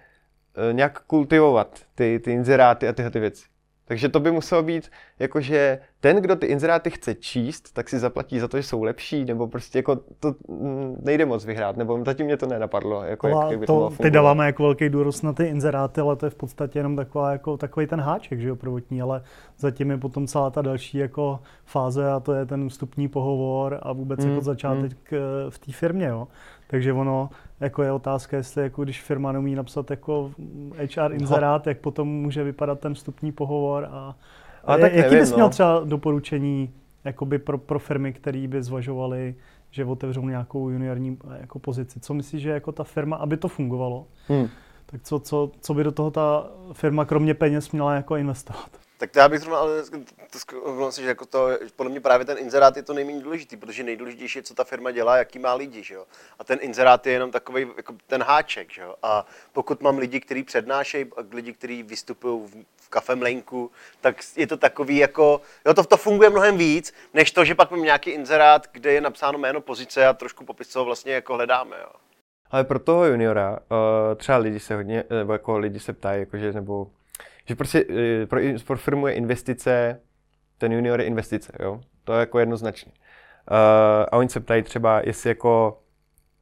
e, nějak kultivovat ty, ty inzeráty a tyhle ty věci. Takže to by muselo být, jakože ten, kdo ty inzeráty chce číst, tak si zaplatí za to, že jsou lepší, nebo prostě jako to mm, nejde moc vyhrát, nebo zatím mě to nenapadlo. Jako jak, jak by to, to teď dáváme jako velký důraz na ty inzeráty, ale to je v podstatě jenom taková, jako, takový ten háček, že jo, prvotní, ale zatím je potom celá ta další jako fáze a to je ten vstupní pohovor a vůbec mm, jako začátek mm. v té firmě, jo. Takže ono, jako je otázka, jestli jako když firma neumí napsat jako HR inzerát, no. jak potom může vypadat ten vstupní pohovor a, a tak jaký bys měl no. třeba doporučení jakoby pro, pro firmy, které by zvažovaly, že otevřou nějakou juniorní jako pozici? Co myslíš, že jako ta firma, aby to fungovalo, hmm. Tak co, co, co by do toho ta firma kromě peněz měla jako investovat? Tak to já bych zrovna, ale to, že jako to, podle mě právě ten inzerát je to nejméně důležitý, protože nejdůležitější je, co ta firma dělá, jaký má lidi, že jo. A ten inzerát je jenom takový jako ten háček, že jo. A pokud mám lidi, kteří přednášejí, lidi, kteří vystupují v, v kafemlenku, tak je to takový jako, jo, to, to funguje mnohem víc, než to, že pak mám nějaký inzerát, kde je napsáno jméno pozice a trošku popis, co vlastně jako hledáme, jo. Ale pro toho juniora, uh, třeba lidi se hodně, nebo jako lidi se ptají, jakože, nebo že prostě eh, pro, pro firmu je investice, ten junior je investice, jo? To je jako jednoznačně. Uh, a oni se ptají třeba, jestli jako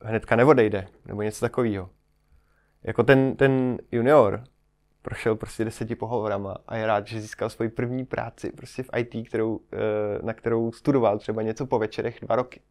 hnedka neodejde, nebo něco takového. Jako ten, ten junior prošel prostě deseti pohovorama a je rád, že získal svoji první práci prostě v IT, kterou, eh, na kterou studoval třeba něco po večerech dva roky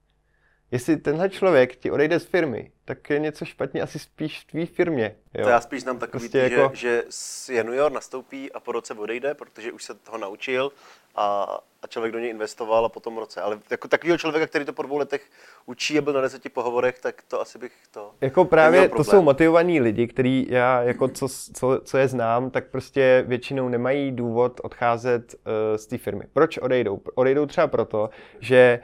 jestli tenhle člověk ti odejde z firmy, tak je něco špatně asi spíš v tvý firmě. Jo? To já spíš znám takový, prostě tý, jako... že, že junior nastoupí a po roce odejde, protože už se toho naučil a, a člověk do něj investoval a potom roce. Ale jako takového člověka, který to po dvou letech učí a byl na deseti pohovorech, tak to asi bych to Jako právě to jsou motivovaní lidi, který já, jako co, co, co je znám, tak prostě většinou nemají důvod odcházet uh, z té firmy. Proč odejdou? Odejdou třeba proto, že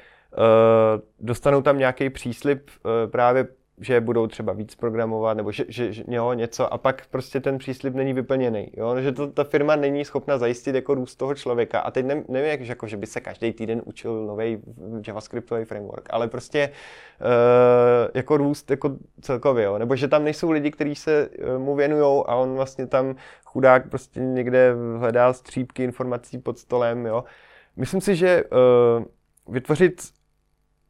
dostanou tam nějaký příslip uh, právě že budou třeba víc programovat, nebo že, že, že jo, něco a pak prostě ten příslip není vyplněný. Jo? Že to, ta firma není schopna zajistit jako růst toho člověka. A teď ne, nevím, jak, jako, že by se každý týden učil nový JavaScriptový framework, ale prostě uh, jako růst jako celkově. Jo? Nebo že tam nejsou lidi, kteří se uh, mu věnují a on vlastně tam chudák prostě někde hledá střípky informací pod stolem. Jo? Myslím si, že uh, vytvořit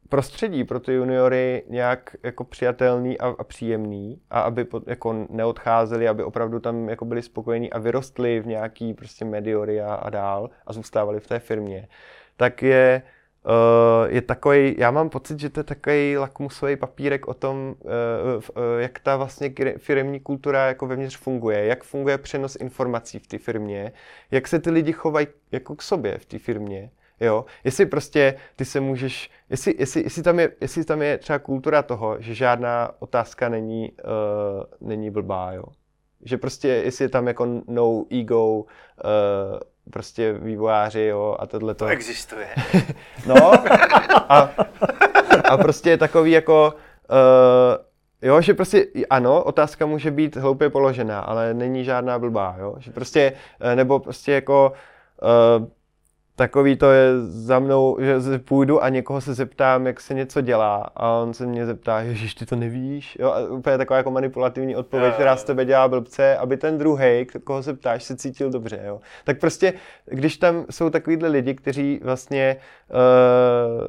prostředí pro ty juniory nějak jako přijatelný a, a příjemný a aby jako neodcházeli, aby opravdu tam jako byli spokojení a vyrostli v nějaký prostě mediory a, a dál a zůstávali v té firmě, tak je Uh, je takový, já mám pocit, že to je takový lakmusový papírek o tom, uh, uh, jak ta vlastně firmní kultura jako vevnitř funguje, jak funguje přenos informací v té firmě, jak se ty lidi chovají jako k sobě v té firmě Jo, jestli prostě ty se můžeš, jestli, jestli, jestli, tam je, jestli tam je třeba kultura toho, že žádná otázka není, uh, není blbá, jo. Že prostě, jestli je tam jako no ego, uh, prostě vývojáři, jo, a tohle to. Existuje. no, a, a prostě je takový jako, uh, Jo, že prostě ano, otázka může být hloupě položená, ale není žádná blbá, jo. Že prostě, nebo prostě jako uh, takový to je za mnou, že půjdu a někoho se zeptám, jak se něco dělá. A on se mě zeptá, že ty to nevíš, jo, a úplně taková jako manipulativní odpověď, která z tebe dělá blbce, aby ten druhý, koho se ptáš, se cítil dobře, jo. Tak prostě, když tam jsou takovýhle lidi, kteří vlastně uh,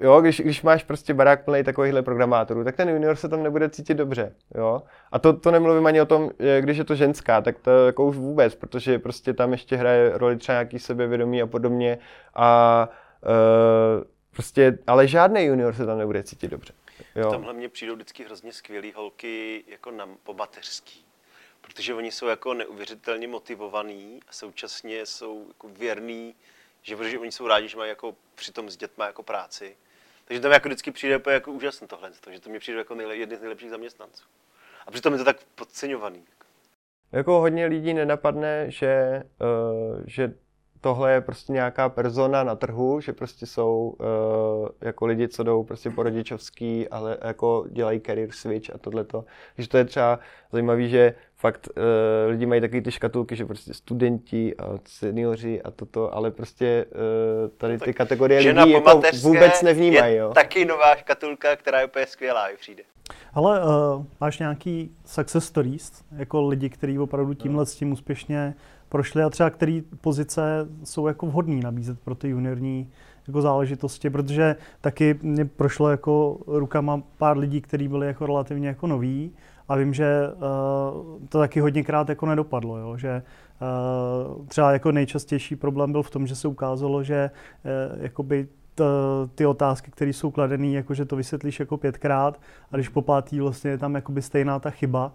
jo, když, když máš prostě barák plný takovýchhle programátorů, tak ten junior se tam nebude cítit dobře, jo. A to, to nemluvím ani o tom, když je to ženská, tak to jako už vůbec, protože prostě tam ještě hraje roli třeba nějaký sebevědomí a podobně a uh, prostě, ale žádný junior se tam nebude cítit dobře. Jo. Tamhle mě přijdou vždycky hrozně skvělý holky jako na, po mateřský. Protože oni jsou jako neuvěřitelně motivovaní a současně jsou jako věrný, že protože oni jsou rádi, že mají jako přitom s dětma jako práci. Takže to mi jako vždycky přijde jako úžasné tohle, že to mi přijde jako nejle, jedný z nejlepších zaměstnanců. A přitom je to tak podceňovaný. Jako hodně lidí nenapadne, že, uh, že tohle je prostě nějaká persona na trhu, že prostě jsou uh, jako lidi, co jdou prostě po rodičovský, ale jako dělají career switch a tohleto. Takže to je třeba zajímavé, že fakt uh, lidi mají takové ty škatulky, že prostě studenti a seniori a toto, ale prostě uh, tady ty kategorie lidí jako vůbec nevnímají. Jo. taky nová škatulka, která je úplně skvělá, i přijde. Ale uh, máš nějaký success stories, jako lidi, kteří opravdu tímhle s tím úspěšně prošli a třeba který pozice jsou jako vhodný nabízet pro ty juniorní jako záležitosti, protože taky mě prošlo jako rukama pár lidí, kteří byli jako relativně jako noví a vím, že uh, to taky hodněkrát jako nedopadlo, jo? že uh, třeba jako nejčastější problém byl v tom, že se ukázalo, že uh, jakoby ty otázky, které jsou kladené, jakože to vysvětlíš jako pětkrát a když po pátý vlastně je tam jakoby stejná ta chyba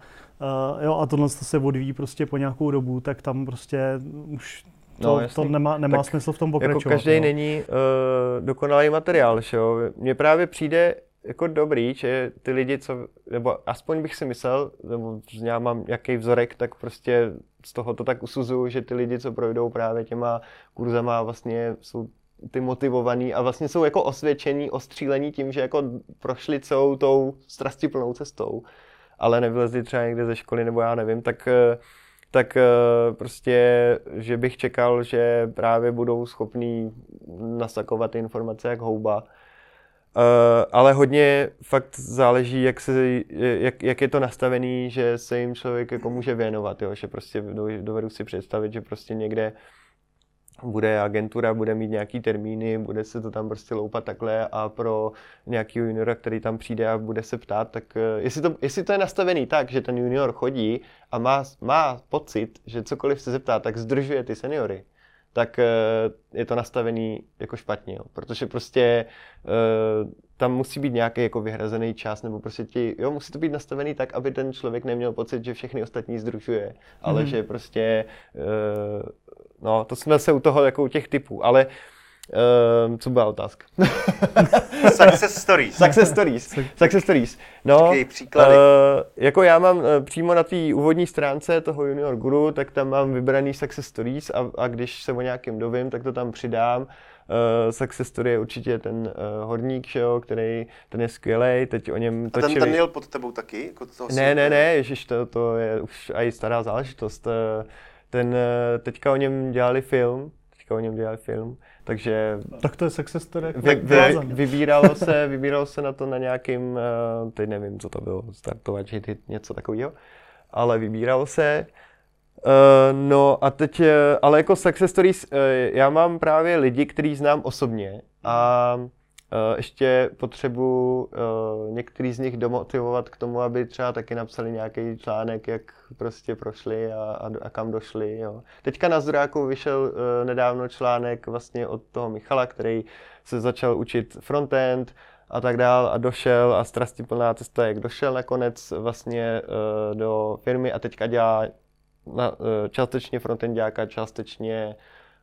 uh, jo, a tohle se odvíjí prostě po nějakou dobu, tak tam prostě už to, no, to nemá, nemá smysl v tom jako pokračovat. Jako každý jo. není uh, dokonalý materiál, že jo. Mně právě přijde, jako dobrý, že ty lidi, co, nebo aspoň bych si myslel, nebo já mám nějaký vzorek, tak prostě z toho to tak usuzuju, že ty lidi, co projdou právě těma kurzama, vlastně jsou ty motivovaný a vlastně jsou jako osvědčení, ostřílení tím, že jako prošli celou tou strastiplnou cestou, ale nevylezli třeba někde ze školy, nebo já nevím, tak tak prostě, že bych čekal, že právě budou schopní nasakovat informace jak houba Uh, ale hodně fakt záleží, jak, se, jak, jak je to nastavený, že se jim člověk jako může věnovat, jo? že prostě dovedu si představit, že prostě někde bude agentura, bude mít nějaký termíny, bude se to tam prostě loupat takhle a pro nějaký juniora, který tam přijde a bude se ptát, tak uh, jestli to, jestli to je nastavený tak, že ten junior chodí a má, má pocit, že cokoliv se zeptá, tak zdržuje ty seniory, tak eh, je to nastavený jako špatně, jo. protože prostě uh, tam musí být nějaký jako vyhrazený čas, nebo prostě ti, jo, musí to být nastavený tak, aby ten člověk neměl pocit, že všechny ostatní združuje, ale mm. že prostě, no, to jsme se u toho jako u těch typů, ale Uh, co byla otázka? Success stories. Success stories. Success stories. No, příklady. Uh, jako já mám uh, přímo na té úvodní stránce toho Junior Guru, tak tam mám vybraný success stories a, a když se o nějakým dovím, tak to tam přidám. Uh, success story je určitě ten uh, horník, že jo, který ten je skvělý, teď o něm točili. A ten, ten jel pod tebou taky? Jako toho ne, ne, ne, ježiš, to, to je už i stará záležitost. Ten, teďka o něm dělali film, teďka o něm dělali film takže... Tak to je success story. Vy, vy, vybíralo, se, vybíralo se na to na nějakým, uh, teď nevím, co to bylo, startovat, hit, něco takového, ale vybíralo se. Uh, no a teď, ale jako success stories, já mám právě lidi, který znám osobně a Eh, ještě potřebuji uh, některý z nich domotivovat k tomu, aby třeba taky napsali nějaký článek, jak prostě prošli a, a, a kam došli. Jo. Teďka na Zdrojáku vyšel uh, nedávno článek vlastně od toho Michala, který se začal učit frontend a tak dál a došel a strastiplná cesta, jak došel nakonec vlastně do firmy a teďka dělá na, částečně frontendáka, částečně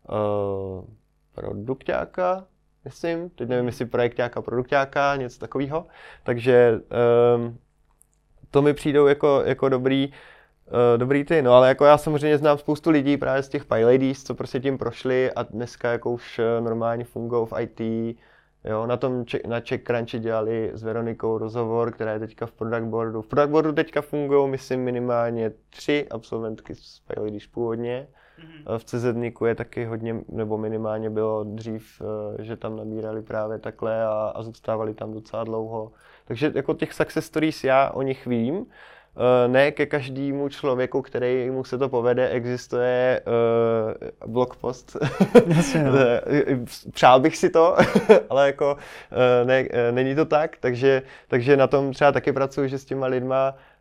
uh, produktáka, myslím, teď nevím, jestli projektáka, produktáka, něco takového. Takže um, to mi přijdou jako, jako dobrý, uh, dobrý ty, no ale jako já samozřejmě znám spoustu lidí právě z těch PyLadies, co prostě tím prošli a dneska jako už eh, normálně fungují v IT, Jo, na tom na Czech Crunchy dělali s Veronikou rozhovor, která je teďka v Product Boardu. V Product Boardu teďka fungují, myslím, minimálně tři absolventky z PyLadies původně. Mm-hmm. V CZ je taky hodně, nebo minimálně bylo dřív, eh, že tam nabírali právě takhle a, a zůstávali tam docela dlouho. Takže jako těch success stories já o nich vím. Eh, ne ke každému člověku, který mu se to povede, existuje uh, blogpost. Jasně, no. Přál bych si to, ale jako uh, ne, není to tak, takže, takže na tom třeba taky pracuji, že s těma lidma Uh,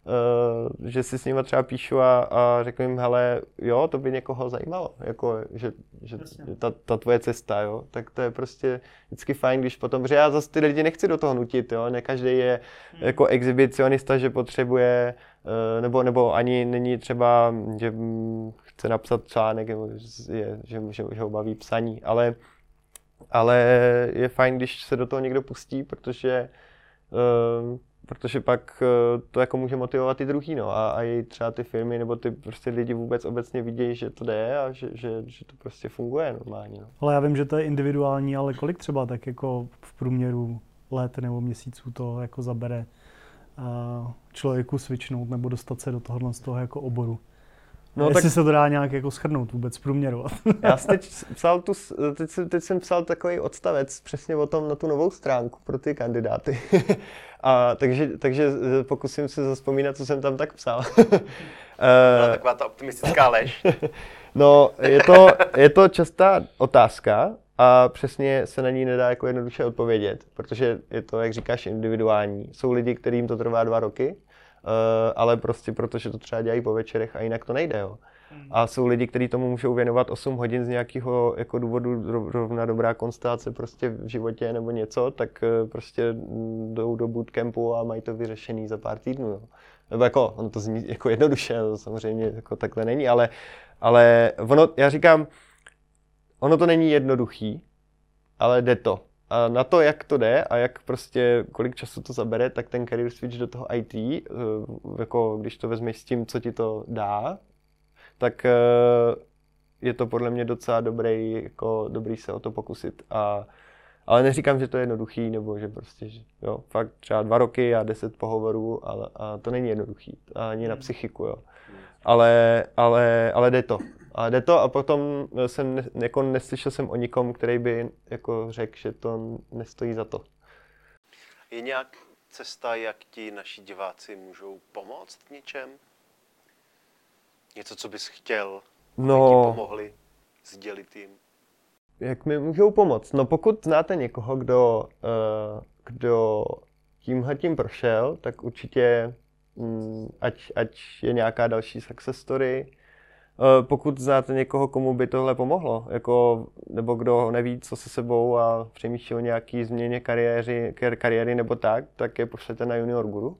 že si s nimi třeba píšu a, a řeknu jim, hele, jo, to by někoho zajímalo, jako, že, že ta, ta tvoje cesta, jo, tak to je prostě vždycky fajn, když potom, že já zase ty lidi nechci do toho nutit, jo, ne každý je hmm. jako exhibicionista, že potřebuje, uh, nebo, nebo ani není třeba, že chce napsat článek, nebo je, že, že, že ho baví psaní, ale, ale je fajn, když se do toho někdo pustí, protože uh, protože pak eh, to jako může motivovat i druhý, no, a, a i třeba ty firmy nebo ty prostě lidi vůbec obecně vidějí, že to jde a že, že, že to prostě funguje normálně. No. Ale já vím, že to je individuální, ale kolik třeba tak jako v průměru let nebo měsíců to jako zabere uh, člověku switchnout nebo dostat se do tohohle z toho jako oboru? No, Jestli tak... se to dá nějak jako schrnout vůbec, průměrovat. Já jsem teď psal tu, teď, jsem, teď jsem psal takový odstavec přesně o tom na tu novou stránku pro ty kandidáty. A takže, takže pokusím se zaspomínat, co jsem tam tak psal. Byla taková ta optimistická lež. no, je to, je to častá otázka a přesně se na ní nedá jako jednoduše odpovědět, protože je to, jak říkáš, individuální. Jsou lidi, kterým to trvá dva roky, ale prostě protože to třeba dělají po večerech a jinak to nejde. Jo. Hmm. A jsou lidi, kteří tomu můžou věnovat 8 hodin z nějakého jako důvodu, rovna dobrá konstelace prostě v životě nebo něco, tak eh, prostě jdou do bootcampu a mají to vyřešený za pár týdnů. Jo. Nebo jako, ono to zní jako jednoduše, to samozřejmě jako takhle není, ale, ale ono, já říkám, ono to není jednoduchý, ale jde to. A na to, jak to jde a jak prostě, kolik času to zabere, tak ten career switch do toho IT, eh, jako když to vezmeš s tím, co ti to dá, tak eh, je to podle mě docela dobrý, jako dobrý se o to pokusit. A, ale neříkám, že to je jednoduchý, nebo že prostě, že, jo, fakt třeba dva roky a deset pohovorů, ale a to není jednoduchý, ani na psychiku, jo. Ale, ale, ale jde to. A jde to a potom jsem, jako neslyšel jsem o nikom, který by jako řekl, že to nestojí za to. Je nějak cesta, jak ti naši diváci můžou pomoct v něčem? Něco, co bys chtěl, No. aby ti pomohli sdělit jim? Jak mi můžou pomoct? No pokud znáte někoho, kdo, uh, kdo tímhle tím prošel, tak určitě mm, ať, ať je nějaká další success story. Uh, pokud znáte někoho, komu by tohle pomohlo, jako, nebo kdo neví, co se sebou a přemýšlí o nějaký změně kariéry, kar- kariéry nebo tak, tak je pošlete na Junior Guru. uh,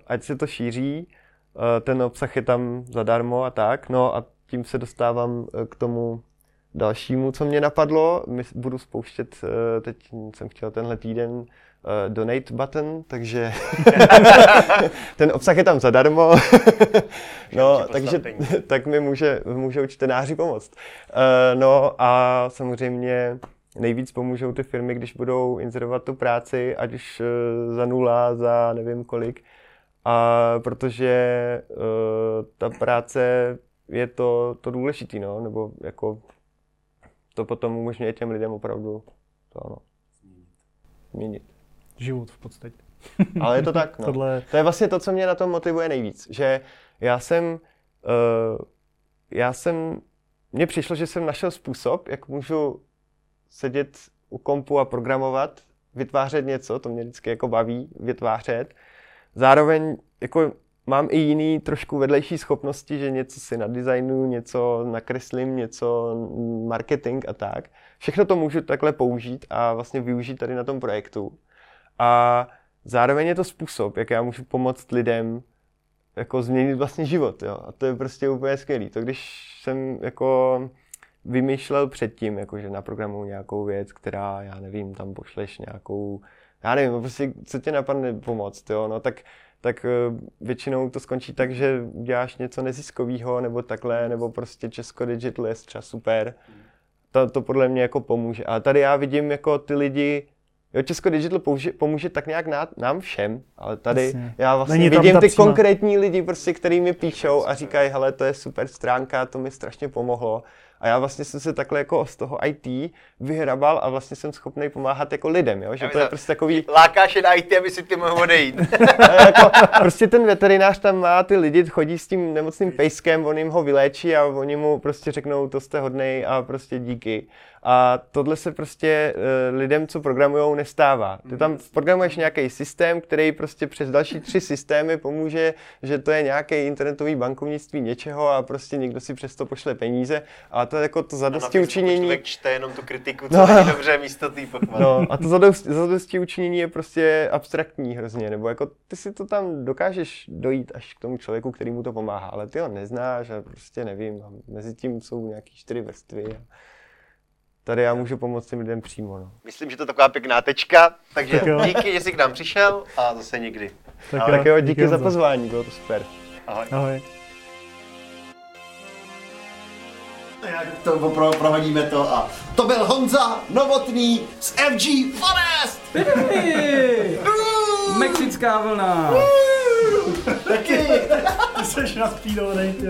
ať se to šíří, uh, ten obsah je tam zadarmo a tak. No a tím se dostávám eh, k tomu dalšímu, co mě napadlo. My budu spouštět, eh, teď jsem chtěl tenhle týden, eh, donate button, takže ten obsah je tam zadarmo. no, takže tak mi může, můžou čtenáři pomoct. Eh, no a samozřejmě nejvíc pomůžou ty firmy, když budou inzerovat tu práci, ať už eh, za nula, za nevím kolik. A protože uh, ta práce je to, to důležitý, no, nebo jako to potom umožňuje těm lidem opravdu to, no, změnit. Život v podstatě. Ale je to tak, no. Tohle, To je vlastně to, co mě na tom motivuje nejvíc, že já jsem, uh, já jsem, mně přišlo, že jsem našel způsob, jak můžu sedět u kompu a programovat, vytvářet něco, to mě vždycky jako baví, vytvářet. Zároveň jako mám i jiný trošku vedlejší schopnosti, že něco si nadesignuju, něco nakreslím, něco marketing a tak. Všechno to můžu takhle použít a vlastně využít tady na tom projektu. A zároveň je to způsob, jak já můžu pomoct lidem jako změnit vlastně život, jo. A to je prostě úplně skvělý. To když jsem jako vymýšlel předtím, jako že naprogramuju nějakou věc, která, já nevím, tam pošleš nějakou, já nevím, prostě co tě napadne pomoct, jo, no tak tak eh, většinou to skončí tak, že uděláš něco neziskového nebo takhle, nebo prostě Česko Digital je třeba super. To, to podle mě jako pomůže. A tady já vidím jako ty lidi, jo, Česko Digital pomůže, pomůže tak nějak ná, nám všem, ale tady Jasně. já vlastně Není vidím ty přímá- konkrétní lidi, prostě, který mi píšou a říkají, hele, to je super stránka, to mi strašně pomohlo. A já vlastně jsem se takhle jako z toho IT vyhrabal a vlastně jsem schopný pomáhat jako lidem, jo? že Já to je prostě takový, Lákáš je na IT, aby si ty mohl odejít. jako, prostě ten veterinář tam má ty lidi, chodí s tím nemocným pejskem, on jim ho vyléčí a oni mu prostě řeknou, to jste hodnej a prostě díky. A tohle se prostě uh, lidem, co programujou, nestává. Ty tam programuješ nějaký systém, který prostě přes další tři systémy pomůže, že to je nějaký internetový bankovnictví něčeho a prostě někdo si přes to pošle peníze. A to je jako to zadosti učinění. Člověk čte jenom tu kritiku, co No. není dobře místo té pochvaly. No, a to zadosti, zadosti učinění je prostě abstraktní hrozně, nebo jako ty si to tam dokážeš dojít až k tomu člověku, který mu to pomáhá, ale ty ho neznáš a prostě nevím, a mezi tím jsou nějaký čtyři vrstvy. A tady já můžu pomoct těm lidem přímo, no. Myslím, že to je taková pěkná tečka, takže Tak jo. díky, že jsi k nám přišel a zase někdy. tak, Tak jo, díky za Honzo. pozvání, bylo to super. Ahoj. Ahoj. To pro, prohodíme to a to byl Honza Novotný z FG Forest! Mexická vlna! Taky! Ty jsi naspídovaný, ty